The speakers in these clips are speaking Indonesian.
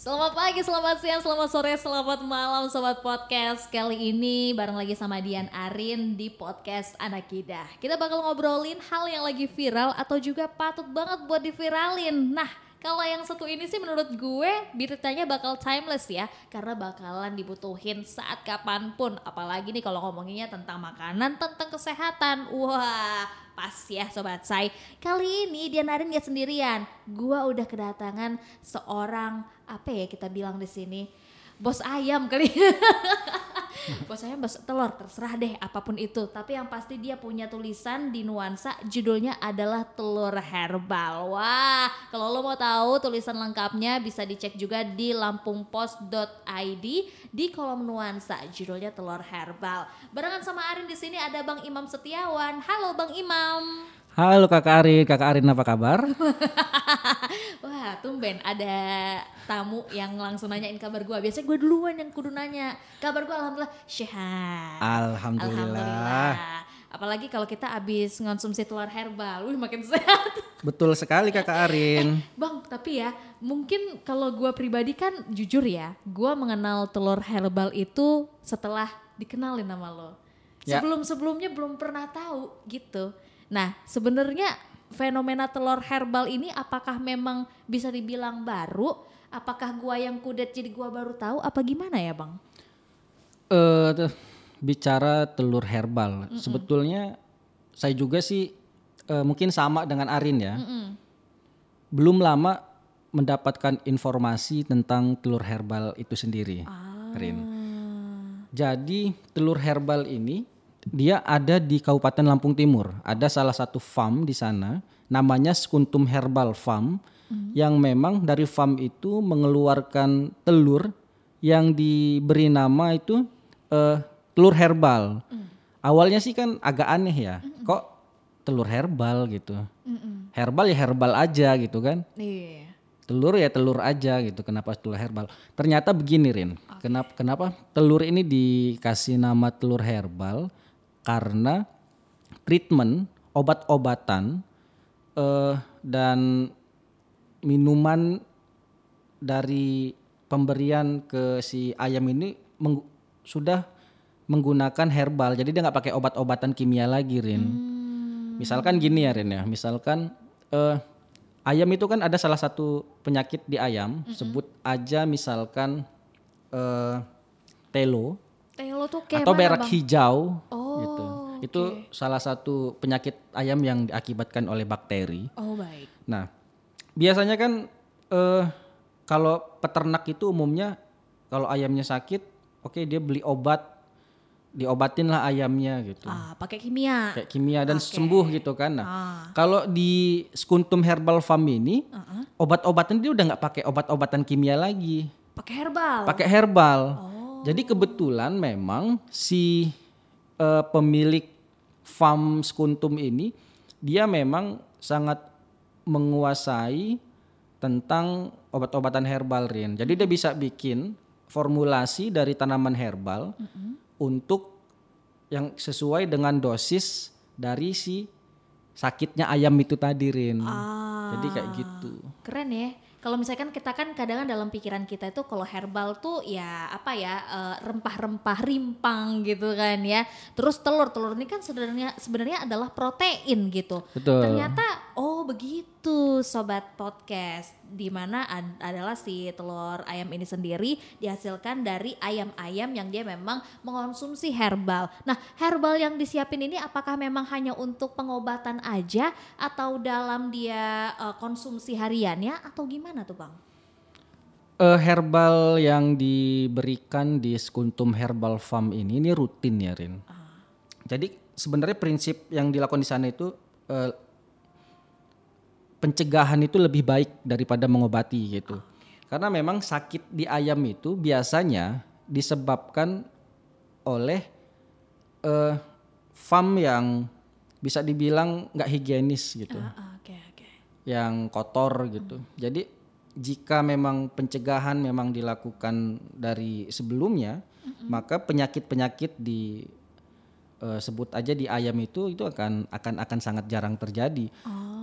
Selamat pagi, selamat siang, selamat sore, selamat malam Sobat Podcast. Kali ini bareng lagi sama Dian Arin di Podcast Anak Kidah Kita bakal ngobrolin hal yang lagi viral atau juga patut banget buat diviralin. Nah kalau yang satu ini sih menurut gue beritanya bakal timeless ya. Karena bakalan dibutuhin saat kapan pun. Apalagi nih kalau ngomonginnya tentang makanan, tentang kesehatan. Wah pas ya sobat saya Kali ini Dian Arin gak sendirian. Gua udah kedatangan seorang apa ya kita bilang di sini bos ayam kali ayam bos telur terserah deh apa pun itu. Tapi yang pasti dia punya tulisan di nuansa judulnya adalah telur herbal. Wah kalau lo mau tahu tulisan lengkapnya bisa dicek juga di lampungpost.id di kolom nuansa judulnya telur herbal. Barengan sama Arin di sini ada Bang Imam Setiawan. Halo Bang Imam Halo Kakak Arin, Kakak Arin apa kabar? Wah, tumben ada tamu yang langsung nanyain kabar gue. Biasanya gue duluan yang kudu nanya. Kabar gue alhamdulillah sehat. Alhamdulillah. Alhamdulillah. Apalagi kalau kita habis ngonsumsi telur herbal, wih makin sehat. Betul sekali Kakak Arin. Bang, tapi ya mungkin kalau gue pribadi kan jujur ya, gue mengenal telur herbal itu setelah dikenalin nama lo. Ya. Sebelum-sebelumnya belum pernah tahu gitu. Nah, sebenarnya fenomena telur herbal ini apakah memang bisa dibilang baru? Apakah gua yang kudet jadi gua baru tahu apa gimana ya, Bang? Eh tuh, bicara telur herbal, sebetulnya saya juga sih eh, mungkin sama dengan Arin ya. Belum lama mendapatkan informasi tentang telur herbal itu sendiri, Arin. Jadi telur herbal ini dia ada di Kabupaten Lampung Timur. Ada salah satu farm di sana, namanya Skuntum Herbal Farm, yang memang dari farm itu mengeluarkan telur yang diberi nama itu eh, telur herbal. Awalnya sih kan agak aneh ya, kok telur herbal gitu. Herbal ya herbal aja gitu kan? Iya. telur ya telur aja gitu kenapa telur herbal? Ternyata begini Rin. Kenapa kenapa telur ini dikasih nama telur herbal karena treatment obat-obatan eh, dan minuman dari pemberian ke si ayam ini menggu- sudah menggunakan herbal. Jadi dia nggak pakai obat-obatan kimia lagi Rin. Misalkan gini ya Rin ya. Misalkan eh, ayam itu kan ada salah satu penyakit di ayam. Sebut aja misalkan eh, telo. Telo tuh kayak atau berak Bang? hijau. Oh, gitu itu salah satu penyakit ayam yang diakibatkan oleh bakteri Oh, baik. Nah, biasanya kan eh kalau peternak itu umumnya kalau ayamnya sakit, oke dia beli obat, diobatin lah ayamnya gitu. Ah, pakai kimia. Kayak kimia dan sembuh gitu kan. Nah, Ah. kalau di Skuntum Herbal Farm ini obat-obatan dia udah nggak pakai obat-obatan kimia lagi, Pakai herbal. pakai herbal. Oh. Jadi kebetulan memang si eh, pemilik farm Skuntum ini dia memang sangat menguasai tentang obat-obatan herbal Rin. Jadi dia bisa bikin formulasi dari tanaman herbal untuk yang sesuai dengan dosis dari si sakitnya ayam itu tadi Rin. Ah. Jadi kayak gitu. Keren ya. Kalau misalkan kita kan kadang dalam pikiran kita itu kalau herbal tuh ya apa ya eh, rempah-rempah rimpang gitu kan ya. Terus telur telur ini kan sebenarnya sebenarnya adalah protein gitu. Betul. Ternyata oh begitu sobat podcast di mana ad- adalah si telur ayam ini sendiri dihasilkan dari ayam-ayam yang dia memang mengonsumsi herbal. Nah, herbal yang disiapin ini apakah memang hanya untuk pengobatan aja atau dalam dia eh, konsumsi hariannya atau gimana tuh, Bang? Eh, herbal yang diberikan di Skuntum Herbal Farm ini ini rutin ya Rin. Jadi sebenarnya prinsip yang dilakukan di sana itu eh, pencegahan itu lebih baik daripada mengobati gitu. Karena memang sakit di ayam itu biasanya disebabkan oleh eh, farm yang bisa dibilang nggak higienis gitu Ah, Oke, oke. yang kotor gitu. Jadi jika memang pencegahan memang dilakukan dari sebelumnya, maka penyakit-penyakit di eh, sebut aja di ayam itu itu akan akan akan sangat jarang terjadi. Oh.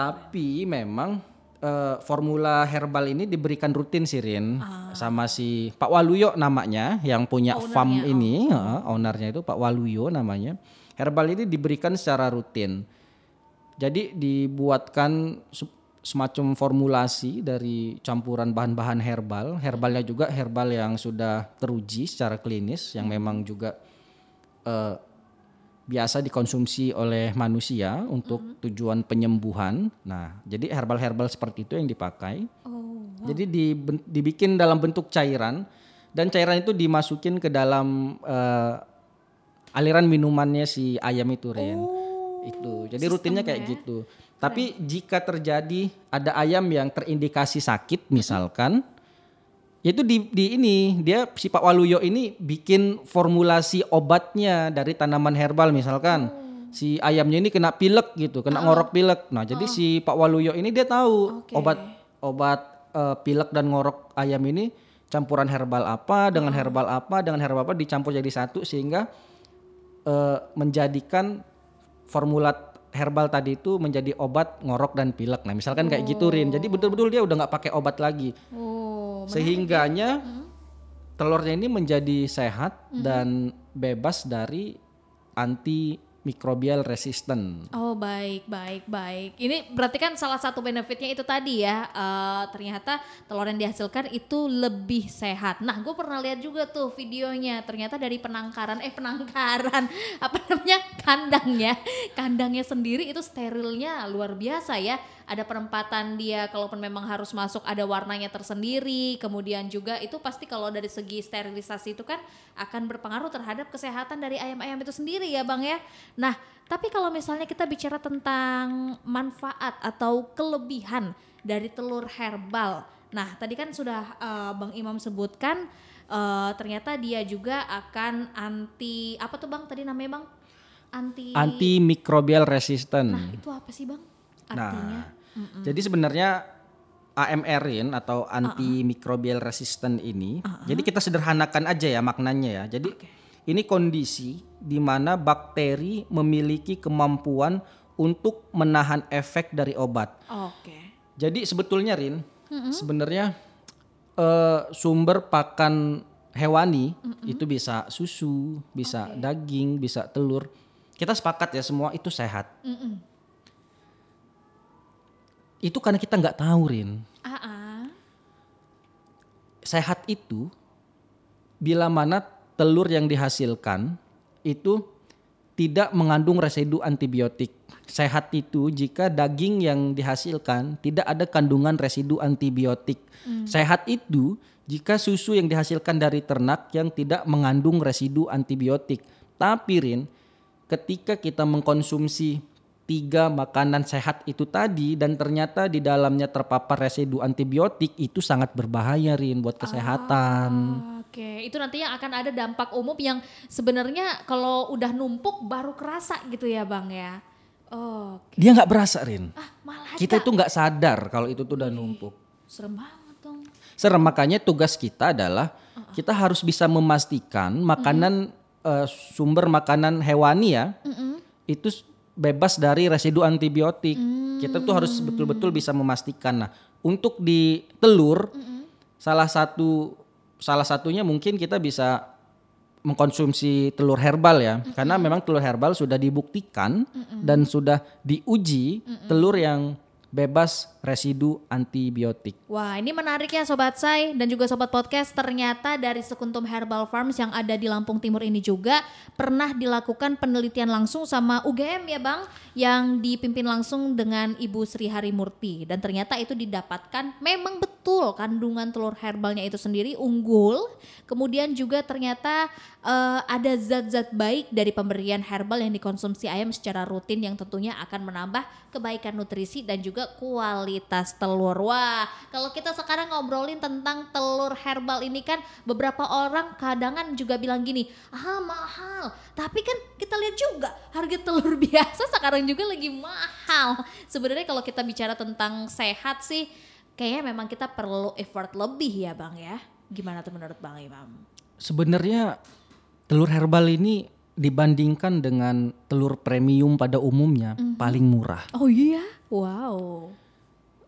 Tapi memang eh, formula herbal ini diberikan rutin Sirin sama si Pak Waluyo namanya yang punya farm ini, heeh, ownernya itu Pak Waluyo namanya. Herbal ini diberikan secara rutin. Jadi dibuatkan se- semacam formulasi dari campuran bahan-bahan herbal. Herbalnya juga herbal yang sudah teruji secara klinis yang memang juga eh, biasa dikonsumsi oleh manusia untuk tujuan penyembuhan. Nah, jadi herbal-herbal seperti itu yang dipakai. Oh. Jadi diben- dibikin dalam bentuk cairan dan cairan itu dimasukin ke dalam eh, aliran minumannya si ayam itu, Ren. itu. Jadi rutinnya kayak gitu. Tapi jika terjadi ada ayam yang terindikasi sakit misalkan itu di, di ini dia si Pak Waluyo ini bikin formulasi obatnya dari tanaman herbal misalkan. Si ayamnya ini kena pilek gitu kena ngorok pilek. Nah jadi si Pak Waluyo ini dia tahu Oke. obat obat eh, pilek dan ngorok ayam ini campuran herbal apa dengan herbal apa dengan herbal apa dicampur jadi satu sehingga eh, menjadikan formula herbal tadi itu menjadi obat ngorok dan pilek. Nah misalkan kayak gitu Rin. Jadi betul-betul dia udah nggak pakai obat lagi. Oh, sehingganya telurnya ini menjadi sehat dan bebas dari antimikrobial resisten. Oh baik baik baik. Ini berarti kan salah satu benefitnya itu tadi ya. eh, ternyata telur yang dihasilkan itu lebih sehat. Nah gue pernah lihat juga tuh videonya. Ternyata dari penangkaran eh penangkaran apa namanya kandangnya kandangnya sendiri itu sterilnya luar biasa ya. Ada penempatan dia kalaupun memang harus masuk ada warnanya tersendiri. Kemudian juga itu pasti kalau dari segi sterilisasi itu kan akan berpengaruh terhadap kesehatan dari ayam-ayam itu sendiri ya bang ya. Nah tapi kalau misalnya kita bicara tentang manfaat atau kelebihan dari telur herbal. Nah tadi kan sudah eh, bang Imam sebutkan eh, ternyata dia juga akan anti apa tuh bang tadi namanya bang? Anti. Antimikrobial resisten. Nah itu apa sih bang? Artinya? Nah, jadi sebenarnya AMR-in atau antimikrobial resisten ini, jadi kita sederhanakan aja ya maknanya ya. Jadi ini kondisi di mana bakteri memiliki kemampuan untuk menahan efek dari obat. Oke. Jadi sebetulnya Rin, sebenarnya eh, sumber pakan hewani itu bisa susu, bisa daging, bisa telur. Kita sepakat ya semua itu sehat. Mm-mm. Itu karena kita nggak tahu Rin. Ah, ah. Sehat itu bila mana telur yang dihasilkan itu tidak mengandung residu antibiotik. Sehat itu jika daging yang dihasilkan tidak ada kandungan residu antibiotik. Sehat itu jika susu yang dihasilkan dari ternak yang tidak mengandung residu antibiotik. Tapi Rin, ketika kita mengkonsumsi tiga makanan sehat itu tadi dan ternyata di dalamnya terpapar residu antibiotik itu sangat berbahaya Rin buat kesehatan. Oke, itu nantinya akan ada dampak umum yang sebenarnya kalau udah numpuk baru kerasa gitu ya bang ya. Oke, Dia nggak berasa Rin. ah malah Kita itu nggak sadar kalau itu tuh udah numpuk. serem banget dong. Serem makanya tugas kita adalah kita harus bisa memastikan makanan eh, sumber makanan hewani ya itu s- bebas dari residu antibiotik. Kita tuh harus betul-betul bisa memastikan. Nah, untuk di telur salah satu salah satunya mungkin kita bisa mengkonsumsi telur herbal ya. Karena memang telur herbal sudah dibuktikan dan sudah diuji telur yang bebas residu antibiotik. Wah ini menarik ya Sobat Say. Dan juga Sobat Podcast ternyata dari Sekuntum Herbal Farms yang ada di Lampung Timur ini juga pernah dilakukan penelitian langsung sama UGM ya Bang yang dipimpin langsung dengan Ibu Sri Harimurti. Dan ternyata itu didapatkan memang betul kandungan telur herbalnya itu sendiri unggul. Kemudian juga ternyata eh, ada zat-zat baik dari pemberian herbal yang dikonsumsi ayam secara rutin yang tentunya akan menambah kebaikan nutrisi dan juga kualitas telur. Wah, kalau kita sekarang ngobrolin tentang telur herbal ini kan beberapa orang kadangan juga bilang gini, ah mahal. Tapi kan kita lihat juga harga telur biasa sekarang juga lagi mahal. Sebenarnya kalau kita bicara tentang sehat sih, kayaknya memang kita perlu effort lebih ya bang ya. Gimana tuh menurut bang Imam? Sebenarnya telur herbal ini dibandingkan dengan telur premium pada umumnya paling murah. Oh iya, wow.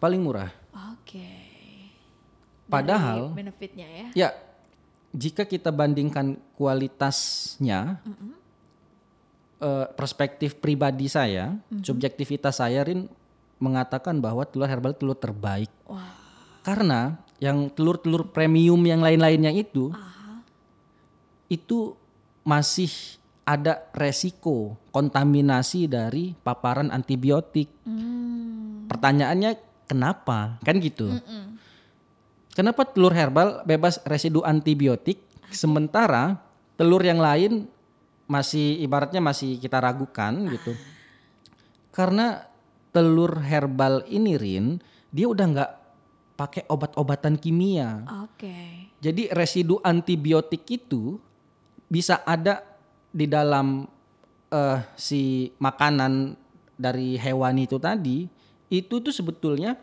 paling murah. Oke. Padahal- Dari benefitnya ya. Ya, jika kita bandingkan kualitasnya, eh, perspektif pribadi saya, subjektivitas saya, Rin mengatakan bahwa telur herbal telur terbaik. Wah. Karena yang telur-telur premium yang lain-lainnya itu, itu masih ada resiko kontaminasi dari paparan antibiotik. Pertanyaannya kenapa? Kan gitu. Kenapa telur herbal bebas residu antibiotik sementara telur yang lain masih ibaratnya masih kita ragukan gitu. Karena telur herbal ini Rin, dia udah nggak pakai obat-obatan kimia. Oke. Jadi residu antibiotik itu bisa ada di dalam eh, si makanan dari hewan itu tadi. Itu tuh sebetulnya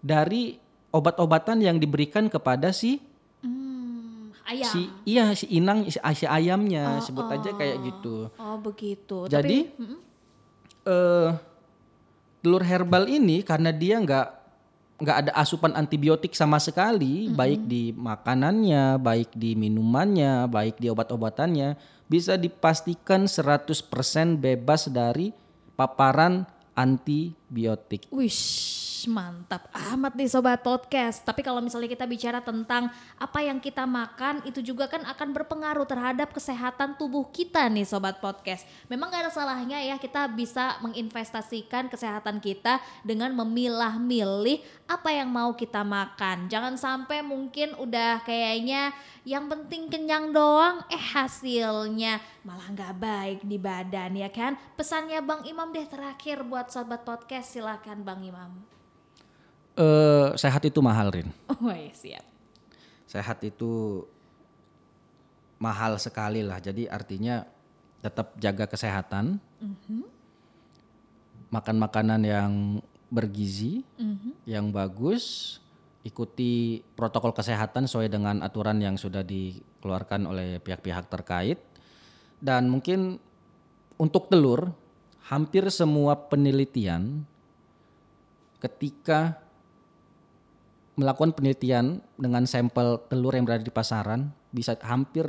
dari obat-obatan yang diberikan kepada si Hmm, ayam. si iya si inang si, si ayamnya sebut aja kayak gitu. Oh begitu. Jadi Tapi, Mm-mm. eh telur herbal ini karena dia nggak nggak ada asupan antibiotik sama sekali baik di makanannya, baik di minumannya, baik di obat-obatannya bisa dipastikan 100% bebas dari paparan antibiotik. Wish, mantap amat nih sobat podcast. Tapi kalau misalnya kita bicara tentang apa yang kita makan, itu juga kan akan berpengaruh terhadap kesehatan tubuh kita nih sobat podcast. Memang gak ada salahnya ya kita bisa menginvestasikan kesehatan kita dengan memilah-milih apa yang mau kita makan. Jangan sampai mungkin udah kayaknya yang penting kenyang doang, eh hasilnya malah nggak baik di badan ya kan. Pesannya Bang Imam deh terakhir buat sobat podcast silakan Bang Imam. Eh sehat itu mahal, Rin. Oh iya siap. Sehat itu mahal sekali lah. Jadi artinya tetap jaga kesehatan. Makan makanan yang bergizi, yang bagus, ikuti protokol kesehatan sesuai dengan aturan yang sudah dikeluarkan oleh pihak-pihak terkait. Dan mungkin untuk telur, hampir semua penelitian ketika melakukan penelitian dengan sampel telur yang berada di pasaran bisa hampir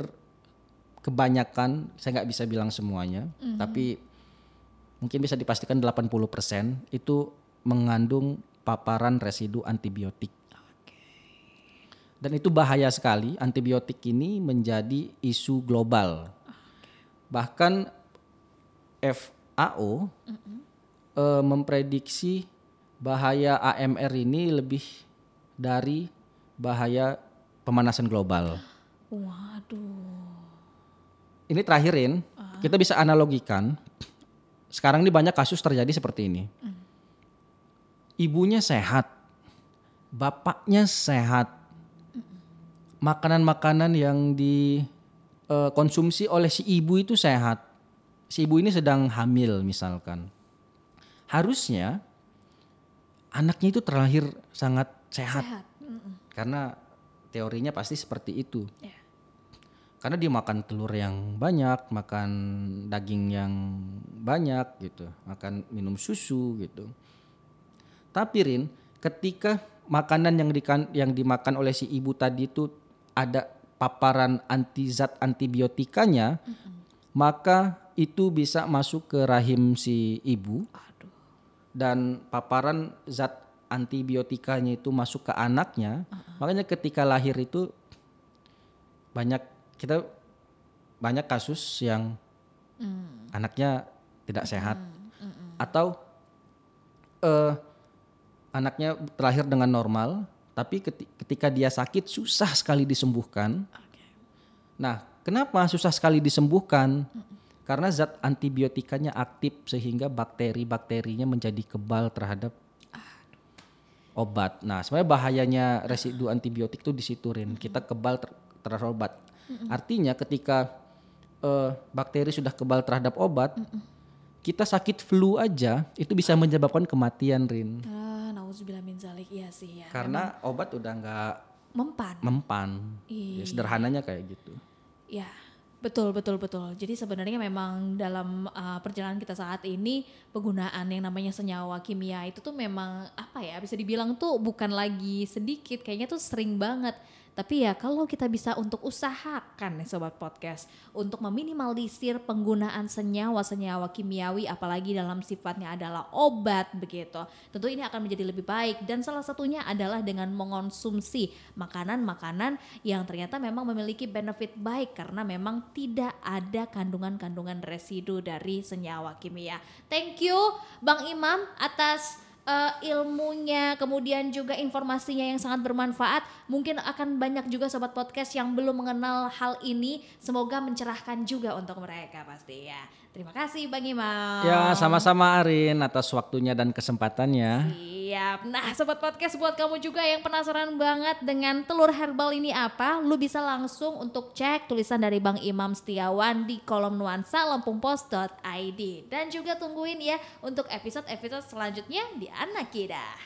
kebanyakan saya nggak bisa bilang semuanya tapi mungkin bisa dipastikan 80% itu mengandung paparan residu antibiotik. Dan itu bahaya sekali antibiotik ini menjadi isu global. Bahkan FAO eh, memprediksi bahaya AMR ini lebih dari bahaya pemanasan global. Waduh. Ini terakhirin, kita bisa analogikan. Sekarang ini banyak kasus terjadi seperti ini. Ibunya sehat, bapaknya sehat. Makanan-makanan yang dikonsumsi oleh si ibu itu sehat. Si ibu ini sedang hamil misalkan. Harusnya anaknya itu terlahir sangat sehat. Sehat. Karena teorinya pasti seperti itu. Ya. Karena dia makan telur yang banyak, makan daging yang banyak gitu, makan minum susu gitu. Tapi Rin, ketika makanan yang dikan, yang dimakan oleh si ibu tadi itu ada paparan anti zat antibiotikanya, maka itu bisa masuk ke rahim si ibu Aduh. dan paparan zat antibiotikanya itu masuk ke anaknya, makanya ketika lahir itu banyak kita banyak kasus yang anaknya tidak sehat atau eh, anaknya terlahir dengan normal, tapi keti- ketika dia sakit susah sekali disembuhkan. Oke. Nah, kenapa susah sekali disembuhkan? Karena zat antibiotikanya aktif sehingga bakteri-bakterinya menjadi kebal terhadap obat. Nah, sebenarnya bahayanya residu antibiotik itu di situ Rin. Kita kebal ter- terhadap obat. Artinya ketika eh, bakteri sudah kebal terhadap obat, kita sakit flu aja itu bisa menyebabkan kematian Rin. Ah, nauzubillah min zalik. Iya sih ya. Karena obat udah nggak Mempan. mempan. Iya. Ya, sederhananya kayak gitu. Ya, Betul, betul, betul. Jadi sebenarnya memang dalam uh, perjalanan kita saat ini penggunaan yang namanya senyawa kimia itu tuh memang apa ya bisa dibilang tuh bukan lagi sedikit, kayaknya tuh sering banget. Tapi ya kalau kita bisa untuk usahakan nih sobat podcast untuk meminimalisir penggunaan senyawa-senyawa kimiawi apalagi dalam sifatnya adalah obat begitu. Tentu ini akan menjadi lebih baik dan salah satunya adalah dengan mengonsumsi makanan-makanan yang ternyata memang memiliki benefit baik karena memang tidak ada kandungan-kandungan residu dari senyawa kimia. Thank you Bang Imam atas uh, ilmunya, kemudian juga informasinya yang sangat bermanfaat. Mungkin akan banyak juga sobat podcast yang belum mengenal hal ini. Semoga mencerahkan juga untuk mereka pasti ya. Terima kasih Bang Imam. Ya, sama-sama Arin atas waktunya dan kesempatannya. Siap. Nah, sobat podcast buat kamu juga yang penasaran banget dengan telur herbal ini apa, lu bisa langsung untuk cek tulisan dari Bang Imam Setiawan di kolom nuansa lampungpost.id dan juga tungguin ya untuk episode-episode selanjutnya di Anak Kita.